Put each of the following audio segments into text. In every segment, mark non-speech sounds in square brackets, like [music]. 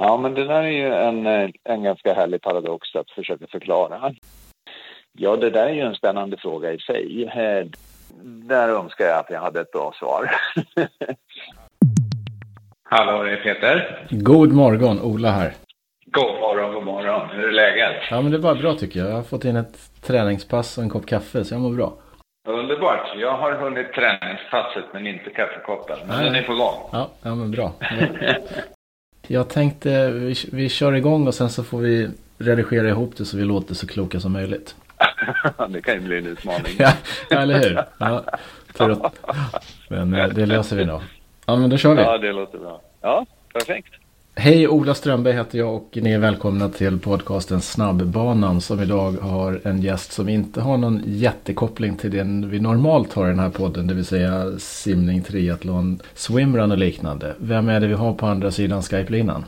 Ja, men det där är ju en, eh, en ganska härlig paradox att försöka förklara. Ja, det där är ju en spännande fråga i sig. Eh, där önskar jag att jag hade ett bra svar. [laughs] Hallå, det är Peter. God morgon, Ola här. God morgon, god morgon. Hur är läget? Ja, men det är bara bra tycker jag. Jag har fått in ett träningspass och en kopp kaffe, så jag mår bra. Underbart. Jag har hunnit träningspasset, men inte kaffekoppen. Men Nej. den är på gång. Ja, ja men bra. [laughs] Jag tänkte vi, vi kör igång och sen så får vi redigera ihop det så vi låter så kloka som möjligt. [laughs] det kan ju bli en utmaning. Ja, eller hur? Ja, [laughs] men eh, det löser vi nog. Ja, men då kör vi. Ja, det låter bra. Ja, perfekt. Hej, Ola Strömberg heter jag och ni är välkomna till podcasten Snabbbanan som idag har en gäst som inte har någon jättekoppling till den vi normalt har i den här podden, det vill säga simning, triathlon, swimrun och liknande. Vem är det vi har på andra sidan Skype-linan?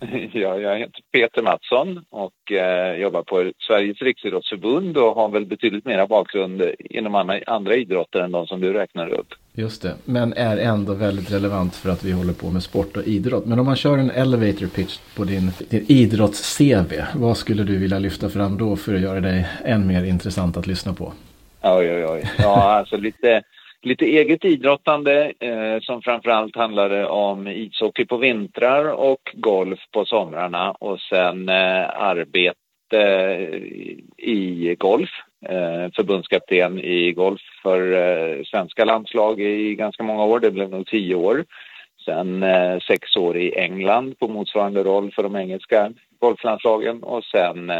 [laughs] Ja, jag heter Peter Mattsson och eh, jobbar på Sveriges riksidrottsförbund och har väl betydligt mera bakgrund inom andra, andra idrotter än de som du räknar upp. Just det, men är ändå väldigt relevant för att vi håller på med sport och idrott. Men om man kör en elevator pitch på din, din idrotts-CV, vad skulle du vilja lyfta fram då för att göra dig än mer intressant att lyssna på? Oj, oj, oj. Ja, alltså lite, lite eget idrottande eh, som framförallt handlade om ishockey på vintrar och golf på somrarna och sen eh, arbete eh, i golf. Eh, förbundskapten i golf för eh, svenska landslag i ganska många år, det blev nog tio år. Sen eh, sex år i England på motsvarande roll för de engelska golflandslagen och sen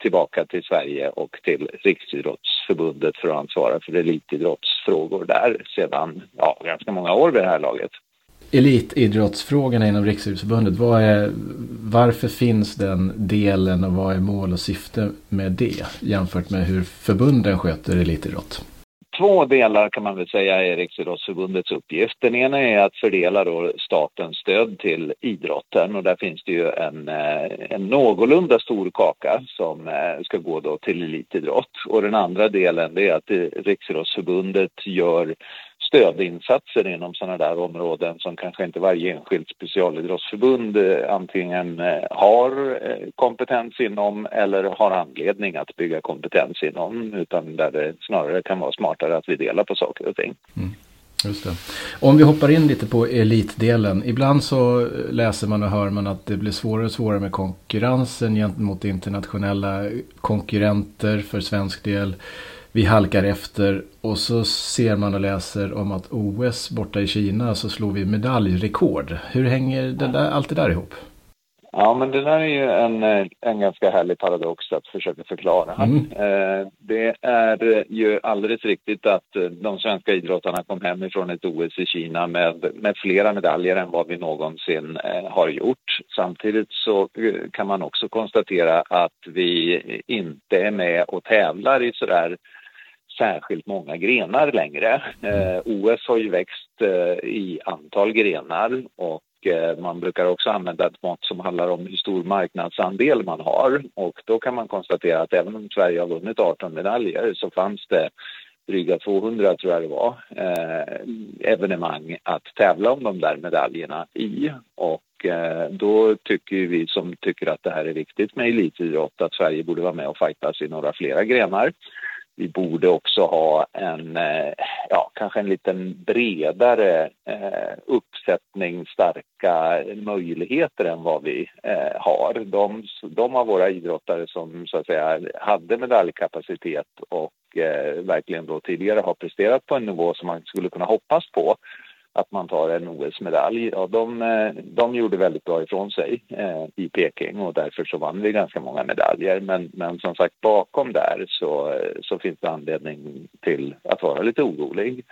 tillbaka till Sverige och till Riksidrottsförbundet för att ansvara för elitidrottsfrågor där sedan ja, ganska många år vid det här laget. Elitidrottsfrågorna inom Riksidrottsförbundet, vad är, varför finns den delen och vad är mål och syfte med det jämfört med hur förbunden sköter elitidrott? Två delar kan man väl säga är Riksidrottsförbundets uppgift. Den ena är att fördela då statens stöd till idrotten och där finns det ju en, eh, en någorlunda stor kaka som eh, ska gå då till elitidrott. Och den andra delen är att Riksidrottsförbundet gör stödinsatser inom sådana där områden som kanske inte varje enskilt specialidrottsförbund eh, antingen eh, har eh, kompetens inom eller har anledning att bygga kompetens inom utan där det snarare kan vara smartare att vi delar på saker och ting. Mm. Just det. Om vi hoppar in lite på elitdelen. Ibland så läser man och hör man att det blir svårare och svårare med konkurrensen gentemot internationella konkurrenter för svensk del vi halkar efter och så ser man och läser om att OS borta i Kina så slår vi medaljrekord. Hur hänger det där, allt det där ihop? Ja, men det där är ju en, en ganska härlig paradox att försöka förklara. Mm. Eh, det är ju alldeles riktigt att de svenska idrottarna kom hem ifrån ett OS i Kina med, med flera medaljer än vad vi någonsin eh, har gjort. Samtidigt så kan man också konstatera att vi inte är med och tävlar i sådär särskilt många grenar längre. Eh, OS har ju växt eh, i antal grenar och eh, man brukar också använda ett mått som handlar om hur stor marknadsandel man har och då kan man konstatera att även om Sverige har vunnit 18 medaljer så fanns det dryga 200 tror jag det var, eh, evenemang att tävla om de där medaljerna i. Och eh, då tycker vi som tycker att det här är viktigt med elitidrott att Sverige borde vara med och fightas i några flera grenar vi borde också ha en, eh, ja, kanske en liten bredare eh, uppsättning starka möjligheter än vad vi eh, har. De, de av våra idrottare som så att säga hade medaljkapacitet och verkligen då tidigare har presterat på en nivå som man skulle kunna hoppas på att man tar en OS-medalj. Ja, de, eh, de gjorde väldigt bra ifrån sig eh, i Peking och därför så vann vi ganska många medaljer. Men, men som sagt bakom där så, eh, så finns det anledning till att vara lite orolig.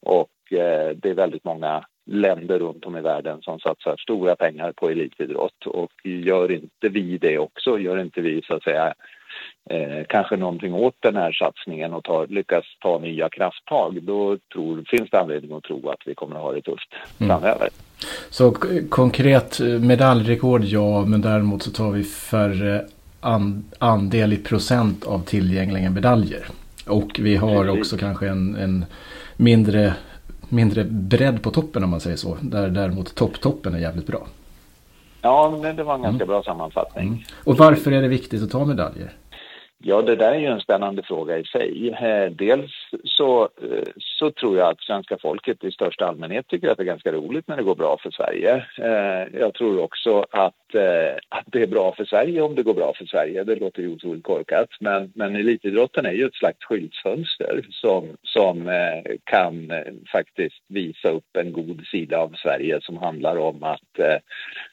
Och eh, det är väldigt många länder runt om i världen som satsar stora pengar på elitidrott och gör inte vi det också, gör inte vi så att säga eh, kanske någonting åt den här satsningen och tar, lyckas ta nya krafttag, då tror, finns det anledning att tro att vi kommer att ha det tufft mm. framöver. Så konkret medaljrekord ja, men däremot så tar vi färre an, andel i procent av tillgängliga medaljer. Och vi har också kanske en, en mindre mindre bredd på toppen om man säger så. Där däremot topptoppen är jävligt bra. Ja, det var en ganska mm. bra sammanfattning. Mm. Och varför är det viktigt att ta medaljer? Ja, det där är ju en spännande fråga i sig. Eh, dels så, eh, så tror jag att svenska folket i största allmänhet tycker att det är ganska roligt när det går bra för Sverige. Eh, jag tror också att, Eh, att det är bra för Sverige om det går bra för Sverige. Det låter ju otroligt korkat, men, men elitidrotten är ju ett slags skyltfönster som, som eh, kan eh, faktiskt visa upp en god sida av Sverige som handlar om att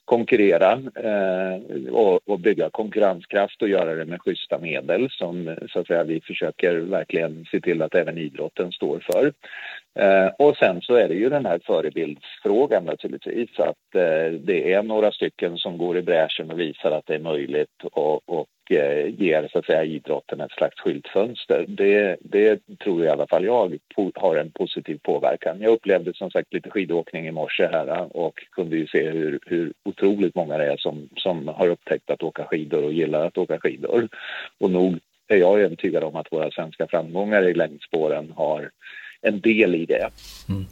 konkurrera och, och bygga konkurrenskraft och göra det med schyssta medel som så att säga, vi försöker verkligen se till att även idrotten står för. Eh, och sen så är det ju den här förebildsfrågan naturligtvis att eh, det är några stycken som går i bräschen och visar att det är möjligt och, och eh, ger så att säga idrotten ett slags skyltfönster. Det, det tror i alla fall jag har en positiv påverkan. Jag upplevde som sagt lite skidåkning i morse här eh, och kunde ju se hur, hur otroligt många det är som, som har upptäckt att åka skidor och gillar att åka skidor. Och nog är jag övertygad om att våra svenska framgångar i längdspåren har en del i det. Mm.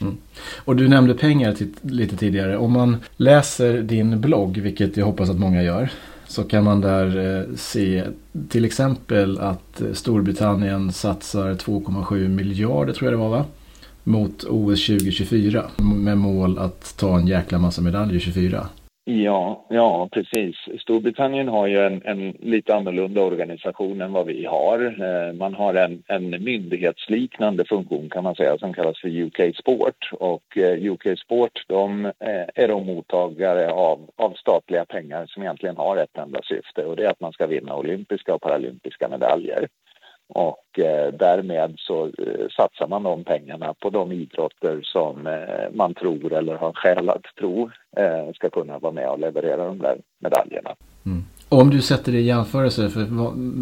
Mm. Och du nämnde pengar lite tidigare. Om man läser din blogg, vilket jag hoppas att många gör, så kan man där eh, se till exempel att Storbritannien satsar 2,7 miljarder tror jag det var va? Mot OS 2024 med mål att ta en jäkla massa medaljer 24. Ja, ja precis. Storbritannien har ju en, en, lite annorlunda organisation än vad vi har. Eh, man har en, en myndighetsliknande funktion kan man säga som kallas för UK Sport och eh, UK Sport de eh, är de mottagare av, av statliga pengar som egentligen har ett enda syfte och det är att man ska vinna olympiska och paralympiska medaljer. Och eh, därmed så eh, satsar man de pengarna på de idrotter som eh, man tror eller har skäl att tro ska kunna vara med och leverera de där medaljerna. Mm. Om du sätter det i jämförelse för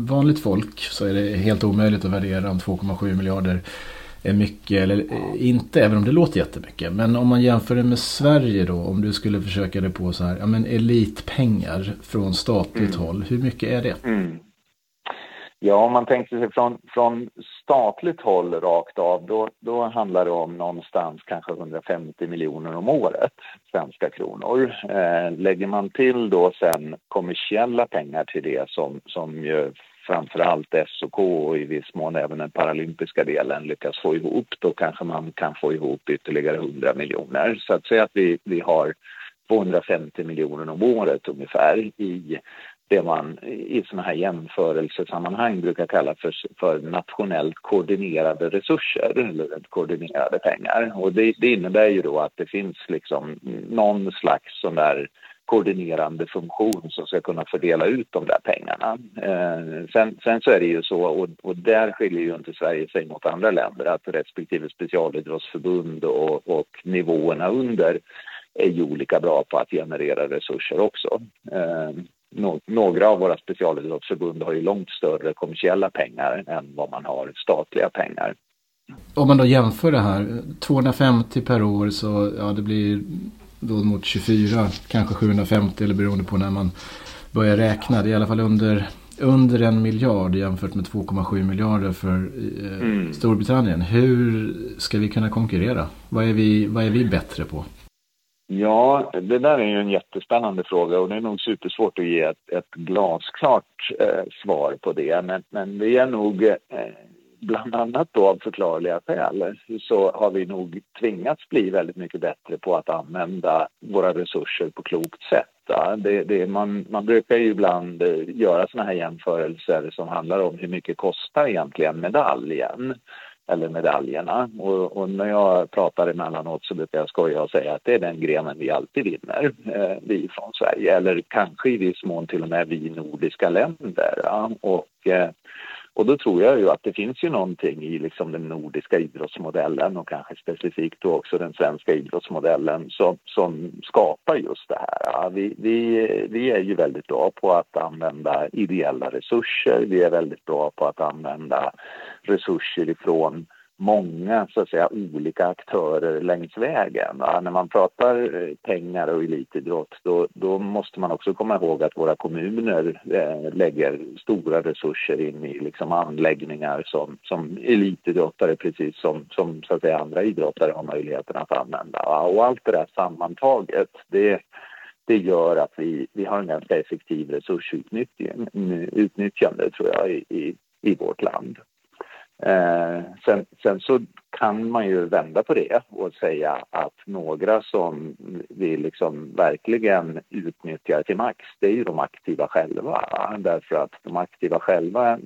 vanligt folk så är det helt omöjligt att värdera om 2,7 miljarder är mycket eller inte, även om det låter jättemycket. Men om man jämför det med Sverige då, om du skulle försöka det på så här, ja men elitpengar från statligt mm. håll, hur mycket är det? Mm. Ja, om man tänker sig från, från statligt håll rakt av, då, då handlar det om någonstans kanske 150 miljoner om året, svenska kronor. Eh, lägger man till då sen kommersiella pengar till det som, som ju framförallt SOK och i viss mån även den paralympiska delen lyckas få ihop, då kanske man kan få ihop ytterligare 100 miljoner. Så att säga att vi, vi har 250 miljoner om året ungefär i det man i såna här jämförelsesammanhang brukar kalla för, för nationellt koordinerade resurser eller koordinerade pengar. Och det, det, innebär ju då att det finns liksom någon slags sån där koordinerande funktion som ska kunna fördela ut de där pengarna. Eh, sen, sen, så är det ju så, och, och, där skiljer ju inte Sverige sig mot andra länder, att respektive specialidrottsförbund och, och nivåerna under är ju olika bra på att generera resurser också. Eh, några av våra specialidrottsförbund har ju långt större kommersiella pengar än vad man har statliga pengar. Om man då jämför det här, 250 per år så ja, det blir då mot 24, kanske 750 eller beroende på när man börjar räkna. Det är i alla fall under, under en miljard jämfört med 2,7 miljarder för eh, mm. Storbritannien. Hur ska vi kunna konkurrera? Vad är vi, vad är vi bättre på? Ja, det där är ju en jättespännande fråga och det är nog supersvårt att ge ett, ett glasklart eh, svar på det. Men, men det är nog, eh, bland annat då av förklarliga skäl, så har vi nog tvingats bli väldigt mycket bättre på att använda våra resurser på klokt sätt. Det, det, man, man brukar ju ibland eh, göra såna här jämförelser som handlar om hur mycket kostar egentligen medaljen eller medaljerna. Och, och, när jag pratar emellanåt så brukar jag skoja och säga att det är den grenen vi alltid vinner, eh, vi från Sverige, eller kanske i viss mån till och med vi nordiska länder. Ja. Och, eh, och då tror jag ju att det finns ju någonting i liksom den nordiska idrottsmodellen och kanske specifikt då också den svenska idrottsmodellen som, som skapar just det här. Vi, vi, vi är ju väldigt bra på att använda ideella resurser. Vi är väldigt bra på att använda resurser ifrån många så att säga, olika aktörer längs vägen. Ja, när man pratar eh, pengar och elitidrott då, då måste man också komma ihåg att våra kommuner eh, lägger stora resurser in i liksom, anläggningar som, som elitidrottare precis som, som så att säga, andra idrottare har möjligheten att använda. Ja, och allt det där sammantaget det det gör att vi, vi har en ganska effektiv resursutnyttjande tror jag i, i, i vårt land. Eh, sen, sen, så kan man ju vända på det och säga att några som vi liksom verkligen utnyttjar till max, det är ju de aktiva själva. Därför att de aktiva själva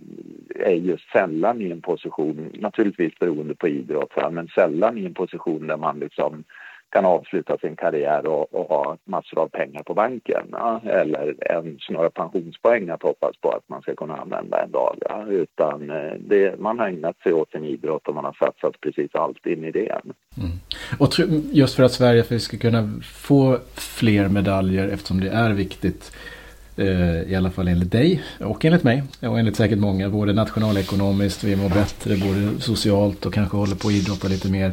är ju sällan i en position, naturligtvis beroende på idrott, men sällan i en position där man liksom kan avsluta sin karriär och, och, ha massor av pengar på banken ja, eller ens några pensionspoäng att hoppas på att man ska kunna använda en dag. Ja, utan eh, det, man har ägnat sig åt sin idrott och man har satsat precis allt in i det. Mm. Och just för att Sverige för ska kunna få fler medaljer eftersom det är viktigt eh, i alla fall enligt dig och enligt mig och enligt säkert många, både nationalekonomiskt, vi mår bättre, både socialt och kanske håller på att idrotta lite mer.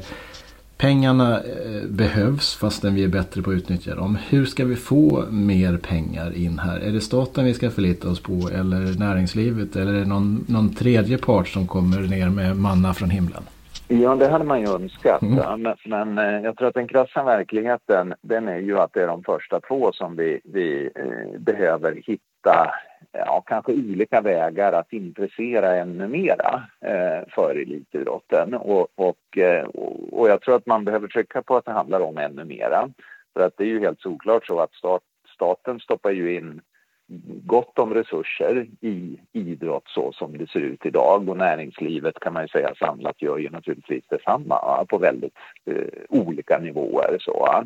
Pengarna eh, behövs fastän vi är bättre på att utnyttja dem. Hur ska vi få mer pengar in här? Är det staten vi ska förlita oss på eller näringslivet eller är det någon, någon tredje part som kommer ner med manna från himlen? Ja, det hade man ju önskat. Mm. Men, men, eh, jag tror att den krassa verkligheten den är ju att det är de första två som vi, vi eh, behöver hitta ja, kanske olika vägar att intressera ännu mera eh, för elitidrotten. Och, och, eh, och jag tror att man behöver trycka på att det handlar om ännu mera. För att det är ju helt såklart så att stat, staten stoppar ju in gott om resurser i idrott så som det ser ut idag och näringslivet kan man ju säga samlat gör ju naturligtvis detsamma på väldigt eh, olika nivåer. Så.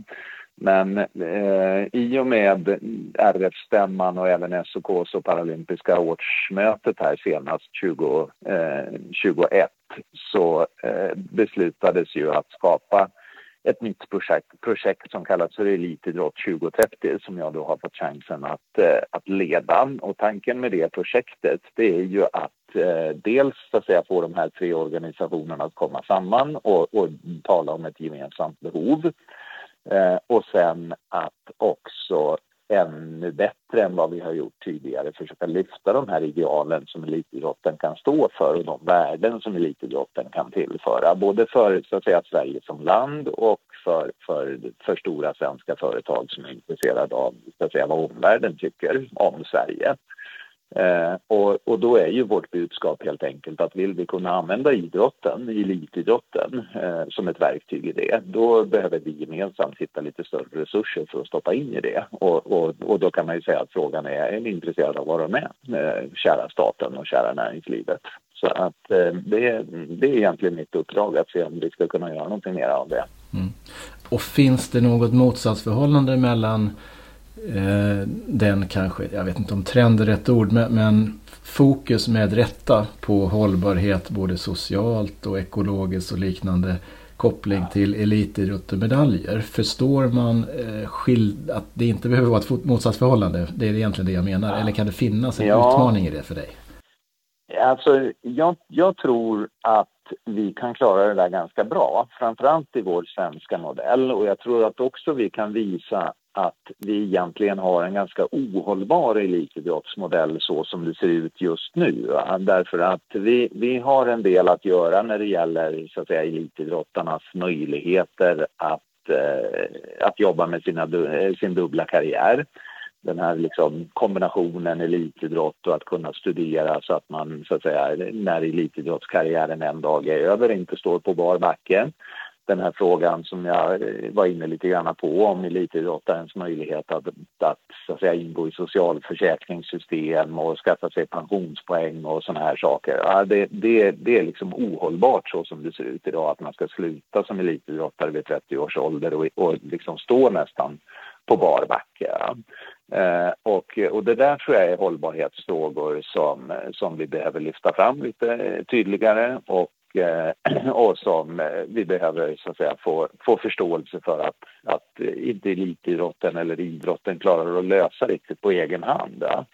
Men eh, i och med RF-stämman och även SOKs och paralympiska årsmötet här senast 2021 eh, så eh, beslutades ju att skapa ett nytt projekt, projekt som kallas för Elitidrott 2030 som jag då har fått chansen att, eh, att leda. Och tanken med det projektet det är ju att eh, dels så att säga, få de här tre organisationerna att komma samman och, och tala om ett gemensamt behov. Eh, och sen att också ännu bättre än vad vi har gjort tidigare försöka lyfta de här idealen som elitidrotten kan stå för och de värden som elitidrotten kan tillföra. Både för så att säga, Sverige som land och för, för, för stora svenska företag som är intresserade av så att säga, vad omvärlden tycker om Sverige. Eh, och, och, då är ju vårt budskap helt enkelt att vill vi kunna använda idrotten, elitidrotten, eh, som ett verktyg i det, då behöver vi gemensamt hitta lite större resurser för att stoppa in i det. Och, och, och då kan man ju säga att frågan är, är ni intresserade av att vara med, eh, kära staten och kära näringslivet? Så att eh, det, det är egentligen mitt uppdrag att se om vi ska kunna göra någonting mer av det. Mm. Och finns det något motsatsförhållande mellan den kanske, jag vet inte om trend är rätt ord, men, fokus med rätta på hållbarhet både socialt och ekologiskt och liknande koppling till elitidrott och medaljer. Förstår man eh, skild, att det inte behöver vara ett motsatsförhållande? Det är egentligen det jag menar. Eller kan det finnas en ja. utmaning i det för dig? Alltså, jag, jag tror att vi kan klara det där ganska bra, framförallt i vår svenska modell. Och jag tror att också vi kan visa att vi egentligen har en ganska ohållbar elitidrottsmodell så som det ser ut just nu. Därför att vi, vi har en del att göra när det gäller så att säga, elitidrottarnas möjligheter att, eh, att jobba med sina, eh, sin dubbla karriär den här liksom kombinationen elitidrott och att kunna studera så att man så att säga när elitidrottskarriären en dag är över inte står på bar backe den här frågan som jag eh, var inne lite grann på om elitidrottarens möjlighet att, att, så att säga, ingå i socialförsäkringssystem och skaffa sig pensionspoäng och såna här saker. Ja, det, det, det är liksom ohållbart så som det ser ut idag att man ska sluta som elitidrottare vid 30 års ålder och, och liksom stå nästan på bar backe. Eh, och, och det där tror jag är hållbarhetsfrågor som, som vi behöver lyfta fram lite tydligare och Eh, [clears throat] och som eh, vi behöver så att säga, få, få förståelse för att, att eh, inte elitidrotten eller idrotten klarar att lösa riktigt på egen hand. Ja.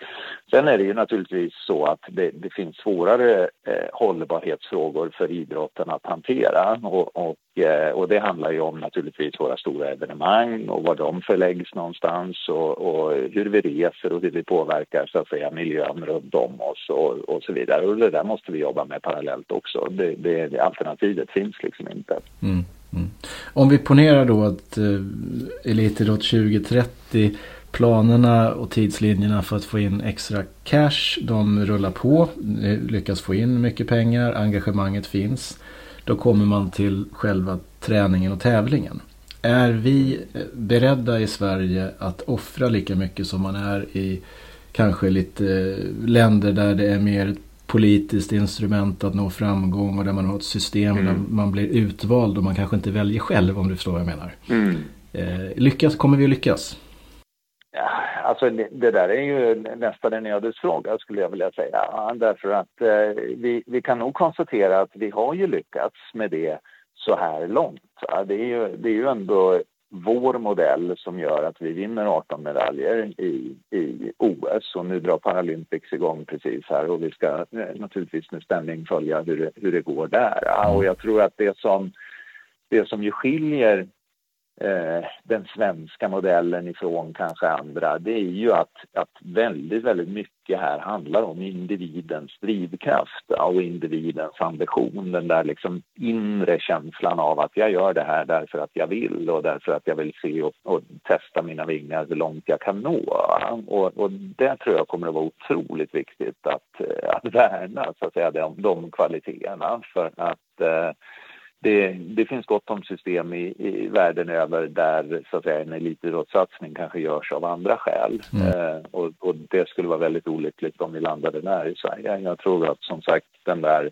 Sen är det ju naturligtvis så att det, det finns svårare eh, hållbarhetsfrågor för idrotten att hantera och, och, eh, och, det handlar ju om naturligtvis våra stora evenemang och var de förläggs någonstans och, och hur vi reser och hur vi påverkar så att säga, miljön runt om oss och, och så vidare. Och det där måste vi jobba med parallellt också. Det, det, alternativet finns liksom inte. Mm. Mm. Om vi ponerar då att eh, Elitidrott 2030 Planerna och tidslinjerna för att få in extra cash, de rullar på, lyckas få in mycket pengar, engagemanget finns. Då kommer man till själva träningen och tävlingen. Är vi eh, beredda i Sverige att offra lika mycket som man är i kanske lite eh, länder där det är mer ett politiskt instrument att nå framgång och där man har ett system mm. där man blir utvald och man kanske inte väljer själv om du förstår vad jag menar. Mm. Eh, lyckas, kommer vi att lyckas? Ja, alltså det, det, där är ju nästan en ödesfråga skulle jag vilja säga. Ja, därför att eh, vi, vi kan nog konstatera att vi har ju lyckats med det så här långt. Ja, det, är ju, det är ju ändå vår modell som gör att vi vinner 18 medaljer i, i OS och nu drar Paralympics igång precis här och vi ska eh, naturligtvis med spänning följa hur det, hur det går där. Ah, och jag tror att det som, det som ju skiljer eh, den svenska modellen ifrån kanske andra, det är ju att, att väldigt, väldigt mycket här handlar om individens drivkraft och individens ambition. Den där liksom inre känslan av att jag gör det här därför att jag vill och därför att jag vill se och, och testa mina vingar hur långt jag kan nå. Och, och det tror jag kommer att vara otroligt viktigt att, eh, att värna så att säga, de, de kvaliteterna för att eh, det, det, finns gott om system i, i världen över där så att säga, en elitidrottssatsning kanske görs av andra skäl. Mm. Eh, och, och, det skulle vara väldigt olyckligt om vi landade där i Sverige. Jag tror att som sagt den där,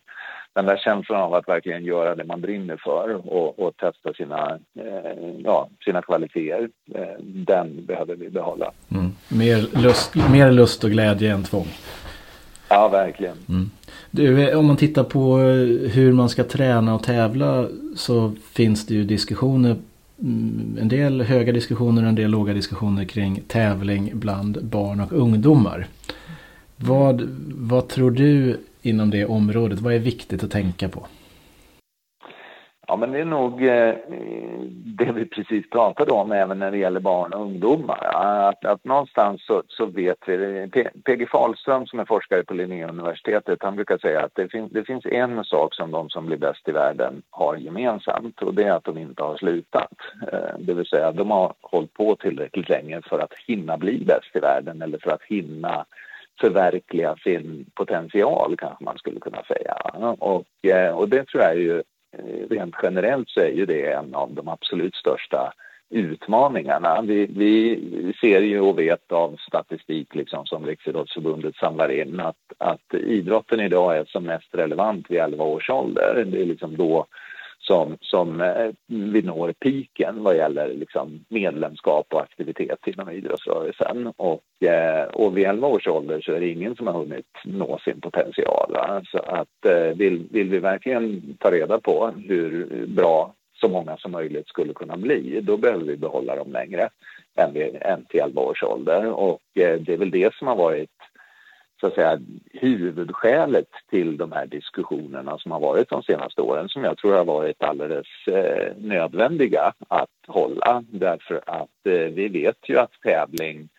den där känslan av att verkligen göra det man brinner för och, och testa sina, eh, ja, sina kvaliteter, eh, den behöver vi behålla. Mm. Mer, lust, mer lust och glädje än tvång. Ja, verkligen. Mm. Du, eh, om man tittar på eh, hur man ska träna och tävla så finns det ju diskussioner mm, en del höga diskussioner och en del låga diskussioner kring tävling bland barn och ungdomar. Vad, vad tror du inom det området? Vad är viktigt att tänka på? Ja, men det är nog eh, det vi precis pratade om även när det gäller barn och ungdomar. Att, att någonstans så, så vet vi, PG Fahlström som är forskare på Linnéuniversitetet, han brukar säga att det, fin, det finns en sak som de som blir bäst i världen har gemensamt och det är att de inte har slutat. Eh, det vill säga, de har hållit på tillräckligt länge för att hinna bli bäst i världen eller för att hinna förverkliga sin potential kanske man skulle kunna säga. Och, eh, och det tror jag är ju Eh, rent generellt så är ju det en av de absolut största utmaningarna. Vi, vi ser ju och vet av statistik liksom som Riksidrottsförbundet samlar in att, att idrotten idag är som mest relevant vid 11 års ålder. Det är liksom då som, som eh, vi når piken vad gäller liksom medlemskap och aktivitet inom idrottsrörelsen. Och, eh, och vid 11 års ålder så är det ingen som har hunnit nå sin potential. Så att eh, vill, vill vi verkligen ta reda på hur bra så många som möjligt skulle kunna bli, då behöver vi behålla dem längre än, vid, än till 11 års ålder. Och eh, det är väl det som har varit så att säga, huvudskälet till de här diskussionerna som har varit de senaste åren som jag tror har varit alldeles eh, nödvändiga att hålla därför att eh, vi vet ju att tävling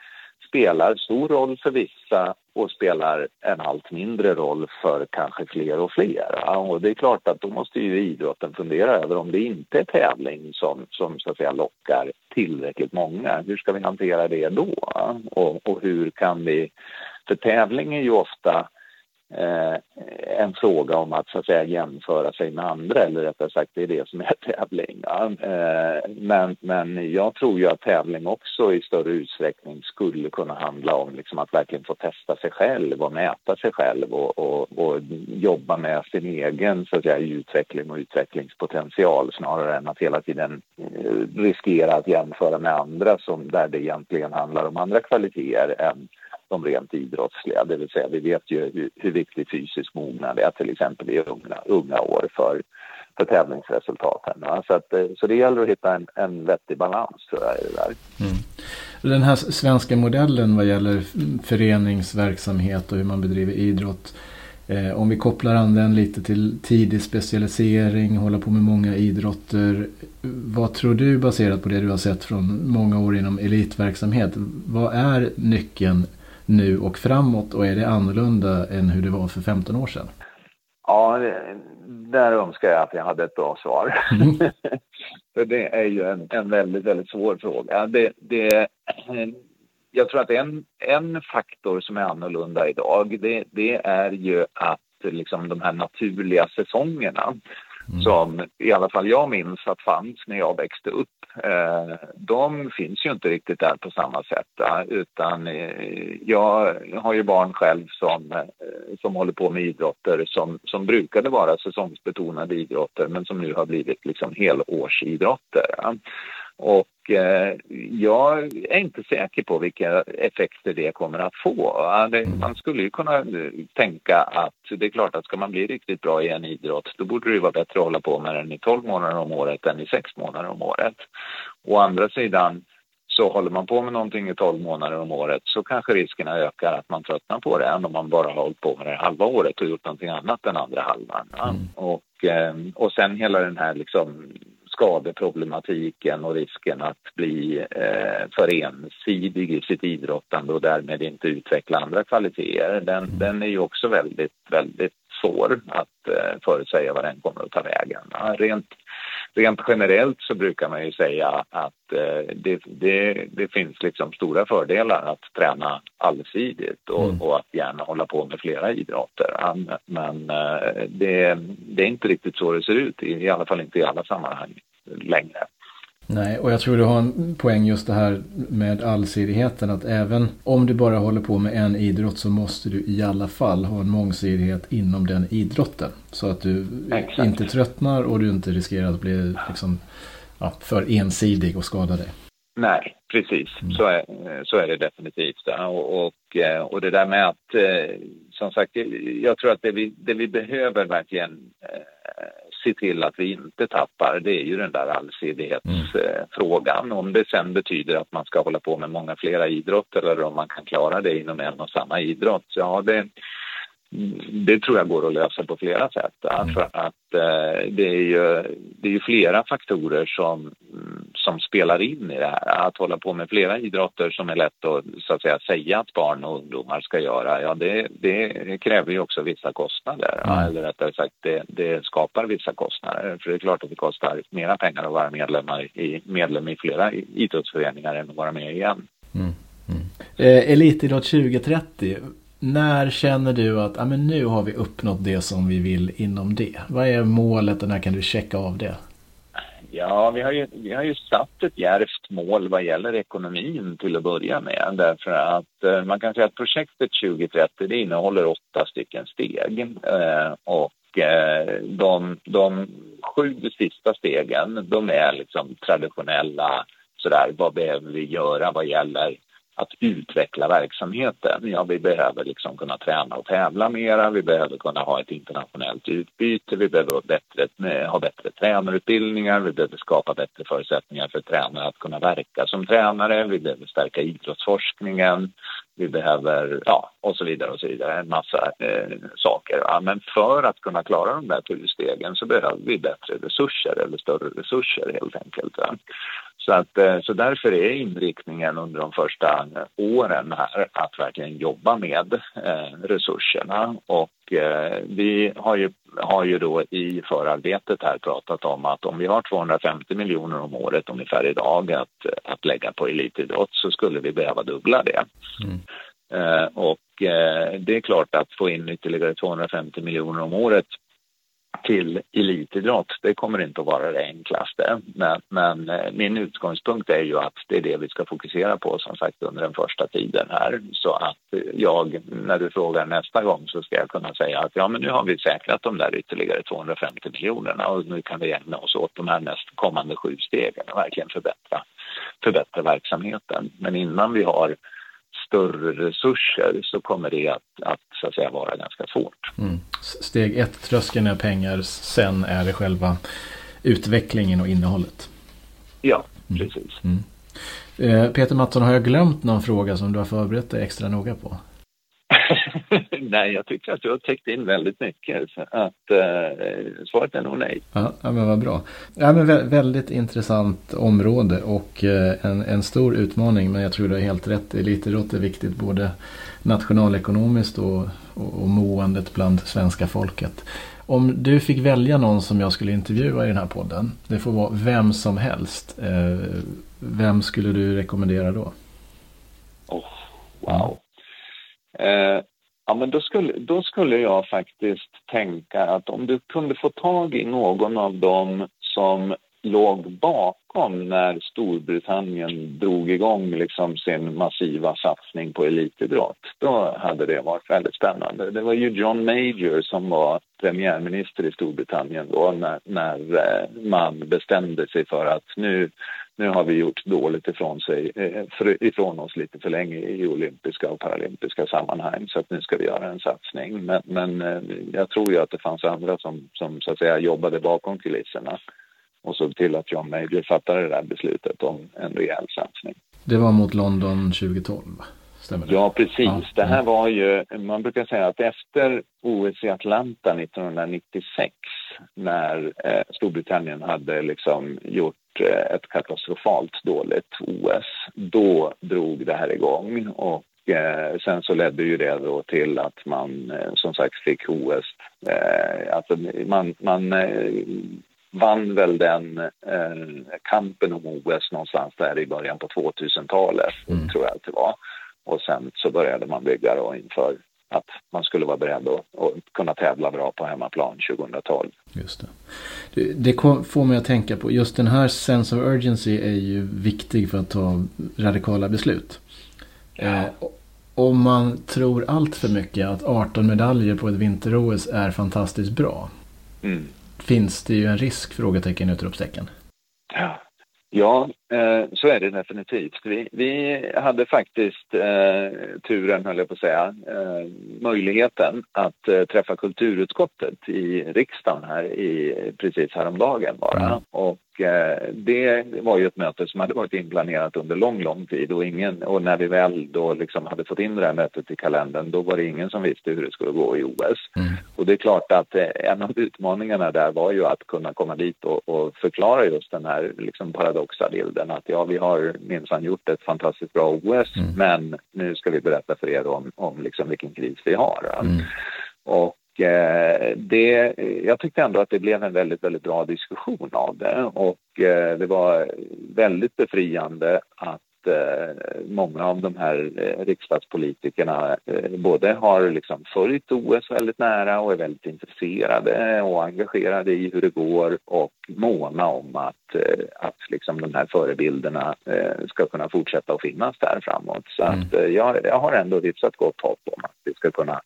spelar stor roll för vissa och spelar en allt mindre roll för kanske fler och fler. Och det är klart att då måste ju idrotten fundera över om det inte är tävling som, som så att säga lockar tillräckligt många. Hur ska vi hantera det då? Och, och hur kan vi för tävling är ju ofta eh, en fråga om att så att säga jämföra sig med andra eller rättare sagt det är det som är [laughs] tävling. Ja. Eh, men, men jag tror ju att tävling också i större utsträckning skulle kunna handla om liksom att verkligen få testa sig själv och mäta sig själv och, och, och jobba med sin egen så att säga, utveckling och utvecklingspotential snarare än att hela tiden eh, riskera att jämföra med andra som där det egentligen handlar om andra kvaliteter än de rent idrottsliga. Det vill säga vi vet ju hur, hur viktig fysisk mognad är till exempel i unga, unga år för, för tävlingsresultaten. Så, att, eh, så det gäller att hitta en, en vettig balans tror jag i det där. Mm. Den här svenska modellen vad gäller föreningsverksamhet och hur man bedriver idrott. Eh, om vi kopplar an den lite till tidig specialisering, hålla på med många idrotter. Vad tror du baserat på det du har sett från många år inom elitverksamhet? Vad är nyckeln nu och framåt och är det annorlunda än hur det var för 15 år sedan? Ja, det, där önskar jag att jag hade ett bra svar. Mm. [laughs] för det är ju en, en väldigt, väldigt svår fråga. Det, det, jag tror att en, en faktor som är annorlunda idag det, det är ju att liksom de här naturliga säsongerna mm. som i alla fall jag minns att fanns när jag växte upp. Eh, de finns ju inte riktigt där på samma sätt. Eh, utan eh, jag har ju barn själv som, eh, som håller på med idrotter som, som brukade vara säsongsbetonade idrotter men som nu har blivit liksom helårsidrotter. Och eh, jag är inte säker på vilka effekter det kommer att få. Mm. Man skulle ju kunna eh, tänka att det är klart att ska man bli riktigt bra i en idrott då borde det vara bättre att hålla på med den i 12 månader om året än i 6 månader om året. Å andra sidan så håller man på med någonting i 12 månader om året så kanske riskerna ökar att man tröttnar på det än om man bara har hållit på med det halva året och gjort någonting annat den andra halvan. Mm. Och, eh, och sen hela den här liksom skadeproblematiken och risken att bli eh, för ensidig i sitt idrottande och därmed inte utveckla andra kvaliteter. Den, mm. den är ju också väldigt, väldigt svår att eh, förutsäga vad den kommer att ta vägen. Ja, rent, rent generellt så brukar man ju säga att eh, det, det, det, finns liksom stora fördelar att träna allsidigt och, mm. och, att gärna hålla på med flera idrotter. Men eh, det, det, är inte riktigt så det ser ut, i, i alla fall inte i alla sammanhang längre. Nej, och jag tror du har en poäng just det här med allsidigheten. Att även om du bara håller på med en idrott så måste du i alla fall ha en mångsidighet inom den idrotten. Så att du Exakt. inte tröttnar och du inte riskerar att bli liksom, ja, för ensidig och skada dig. Nej, precis. Mm. Så, är, så är det definitivt. Och, och, eh, och det där med att, eh, som sagt, jag tror att det vi, det vi behöver verkligen eh, se till att vi inte tappar, det är ju den där allsidighetsfrågan. Mm. Om det sen betyder att man ska hålla på med många flera idrotter eller om man kan klara det inom en och samma idrott, ja det, det tror jag går att lösa på flera sätt. Mm. För att eh, det, är ju, det är ju flera faktorer som, som spelar in i det här. Att hålla på med flera idrotter som är lätt att, så att säga, säga att barn och ungdomar ska göra, ja det, det kräver ju också vissa kostnader. Mm. Eller rättare sagt, det, det, skapar vissa kostnader. För det är klart att det kostar mera pengar att vara medlemmar i, medlem i flera idrottsföreningar än att vara med i en. Mm. Mm. Eh, Elitidrott 2030 när känner du att ah, men nu har vi uppnått det som vi vill inom det? Vad är målet och när kan du checka av det? Ja, vi har, ju, vi har ju satt ett järvt mål vad gäller ekonomin till att börja med. Därför att eh, man kan säga att projektet 2030 det innehåller åtta stycken steg. Eh, och eh, de, de sju sista stegen, de är liksom traditionella sådär, vad behöver vi göra vad gäller att utveckla verksamheten. Ja, vi behöver liksom kunna träna och tävla mera, vi behöver kunna ha ett internationellt utbyte, vi behöver bättre, eh, ha bättre tränarutbildningar, vi behöver skapa bättre förutsättningar för tränare att kunna verka som tränare, vi behöver stärka idrottsforskningen, vi behöver, ja, och så vidare och så vidare, en massa eh, saker. Ja, men för att kunna klara de där sju stegen så behöver vi bättre resurser eller större resurser helt enkelt. Ja. Så, att, eh, så därför är inriktningen under de första åren här att verkligen jobba med eh, resurserna och eh, vi har ju, har ju då i förarbetet här pratat om att om vi har 250 miljoner om året ungefär idag att, att lägga på elitidrott så skulle vi behöva dubbla det. Mm. Eh, och eh, det är klart att få in ytterligare 250 miljoner om året till elitidrott, det kommer inte att vara det enklaste. Men, men, eh, min utgångspunkt är ju att det är det vi ska fokusera på som sagt under den första tiden här. Så att eh, jag, när du frågar nästa gång så ska jag kunna säga att ja men nu har vi säkrat de där ytterligare 250 miljonerna och nu kan vi ägna oss åt de här näst kommande sju stegen och verkligen förbättra, förbättra verksamheten. Men innan vi har större resurser så kommer det att, att, så att säga, vara ganska svårt. Mm. Steg ett, tröskeln är pengar, sen är det själva utvecklingen och innehållet. Ja, mm. precis. Mm. Eh, Peter Mattsson, har jag glömt någon fråga som du har förberett dig extra noga på? [laughs] [laughs] nej, jag tycker att du har täckt in väldigt mycket. Så att eh, svaret är nog nej. Ja, men vad bra. Ja, men vä väldigt intressant område och eh, en, en stor utmaning. Men jag tror du har helt rätt. Elitidrott är viktigt både nationalekonomiskt och, och, och måendet bland svenska folket. Om du fick välja någon som jag skulle intervjua i den här podden. Det får vara vem som helst. Eh, vem skulle du rekommendera då? Oh, wow. Eh, ja, men då skulle, då skulle jag faktiskt tänka att om du kunde få tag i någon av dem som låg bakom när Storbritannien drog igång liksom sin massiva satsning på elitidrott. Då hade det varit väldigt spännande. Det var ju John Major som var premiärminister i Storbritannien då när, när eh, man bestämde sig för att nu, nu har vi gjort dåligt ifrån, sig, eh, ifrån oss lite för länge i olympiska och paralympiska sammanhang så att nu ska vi göra en satsning. Men, men eh, jag tror ju att det fanns andra som, som så att säga jobbade bakom kulisserna och såg till att John Major fattade det där beslutet om en rejäl satsning. Det var mot London 2012? Stämmer det? Ja, precis. Ja. Det här var ju, man brukar säga att efter OS i Atlanta 1996 när eh, Storbritannien hade liksom gjort eh, ett katastrofalt dåligt OS, då drog det här igång och eh, sen så ledde ju det då till att man eh, som sagt fick OS, alltså man, man vann väl den kampen om OS någonstans där i början på 2000-talet, mm. tror jag att det var. Och sen så började man bygga då inför att man skulle vara beredd att, att kunna tävla bra på hemmaplan 2012. Just det. Det, det får mig att tänka på, just den här sense of urgency är ju viktig för att ta radikala beslut. Ja. Eh, om man tror allt för mycket att 18 medaljer på ett vinter-OS är fantastiskt bra. Mm finns det ju en risk? Frågetecken, utropstecken. Ja, ja eh, så är det definitivt. Vi, vi hade faktiskt eh, turen, höll jag på att säga, eh, möjligheten att eh, träffa kulturutskottet i riksdagen här i, precis häromdagen bara. Mm. Och Eh, det var ju ett möte som hade varit inplanerat under lång, lång tid och, ingen, och när vi väl då liksom hade fått in det här mötet i kalendern då var det ingen som visste hur det skulle gå i OS. Mm. Och det är klart att eh, en av utmaningarna där var ju att kunna komma dit och, och förklara just den här liksom paradoxa bilden att ja, vi har minsann gjort ett fantastiskt bra OS mm. men nu ska vi berätta för er om, om liksom vilken kris vi har. Mm. Och det, jag tyckte ändå att det blev en väldigt, väldigt bra diskussion av det och eh, det var väldigt befriande att eh, många av de här riksdagspolitikerna både har liksom följt OS väldigt nära och är väldigt intresserade och engagerade i hur det går och måna om att, att liksom de här förebilderna ska kunna fortsätta att finnas där framåt. Så mm. att jag, jag har ändå hyfsat gott hopp om att vi ska kunna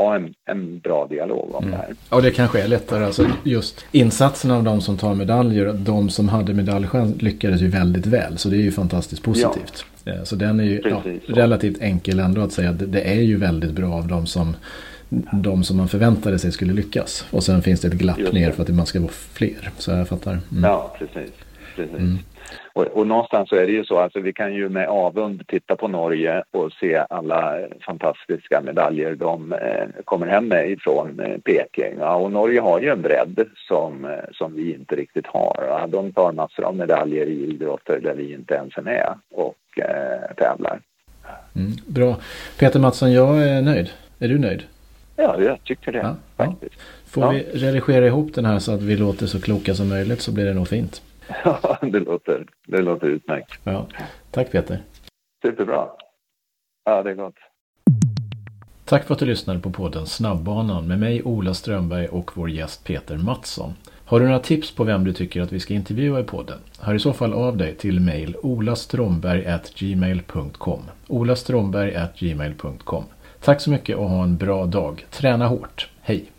ha en, en bra dialog om mm. det här. Och det kanske är lättare, alltså just insatserna av de som tar medaljer, de som hade medaljchans lyckades ju väldigt väl, så det är ju fantastiskt positivt. Ja. Eh, så den är ju ja, relativt enkel ändå att säga att det är ju väldigt bra av de som de som man förväntade sig skulle lyckas. Och sen finns det ett glapp ner för att man ska vara fler. Så jag fattar. Mm. Ja, precis. precis. Mm. Och, och någonstans så är det ju så, alltså vi kan ju med avund titta på Norge och se alla fantastiska medaljer de eh, kommer hem med ifrån eh, Peking. Ja, och Norge har ju en bredd som, eh, som vi inte riktigt har. Ja, de tar massor av medaljer i idrotter där vi inte ens är med och eh, tävlar. Mm, bra. Peter Mattsson, jag är nöjd. Är du nöjd? Ja, jag tycker det. Ja, faktiskt. Får vi redigera ihop den här så att vi låter så kloka som möjligt så blir det nog fint. [laughs] Ja, det låter, det låter utmärkt. Ja. Tack Peter. Superbra. Ja, det är gott. Tack för att du lyssnade på podden Snabbbanan med mig Ola Strömberg och vår gäst Peter Mattsson. Har du några tips på vem du tycker att vi ska intervjua i podden? Hör i så fall av dig till mejl olastromberg.gmail.com olastromberg.gmail.com Tack så mycket och ha en bra dag. Träna hårt. Hej!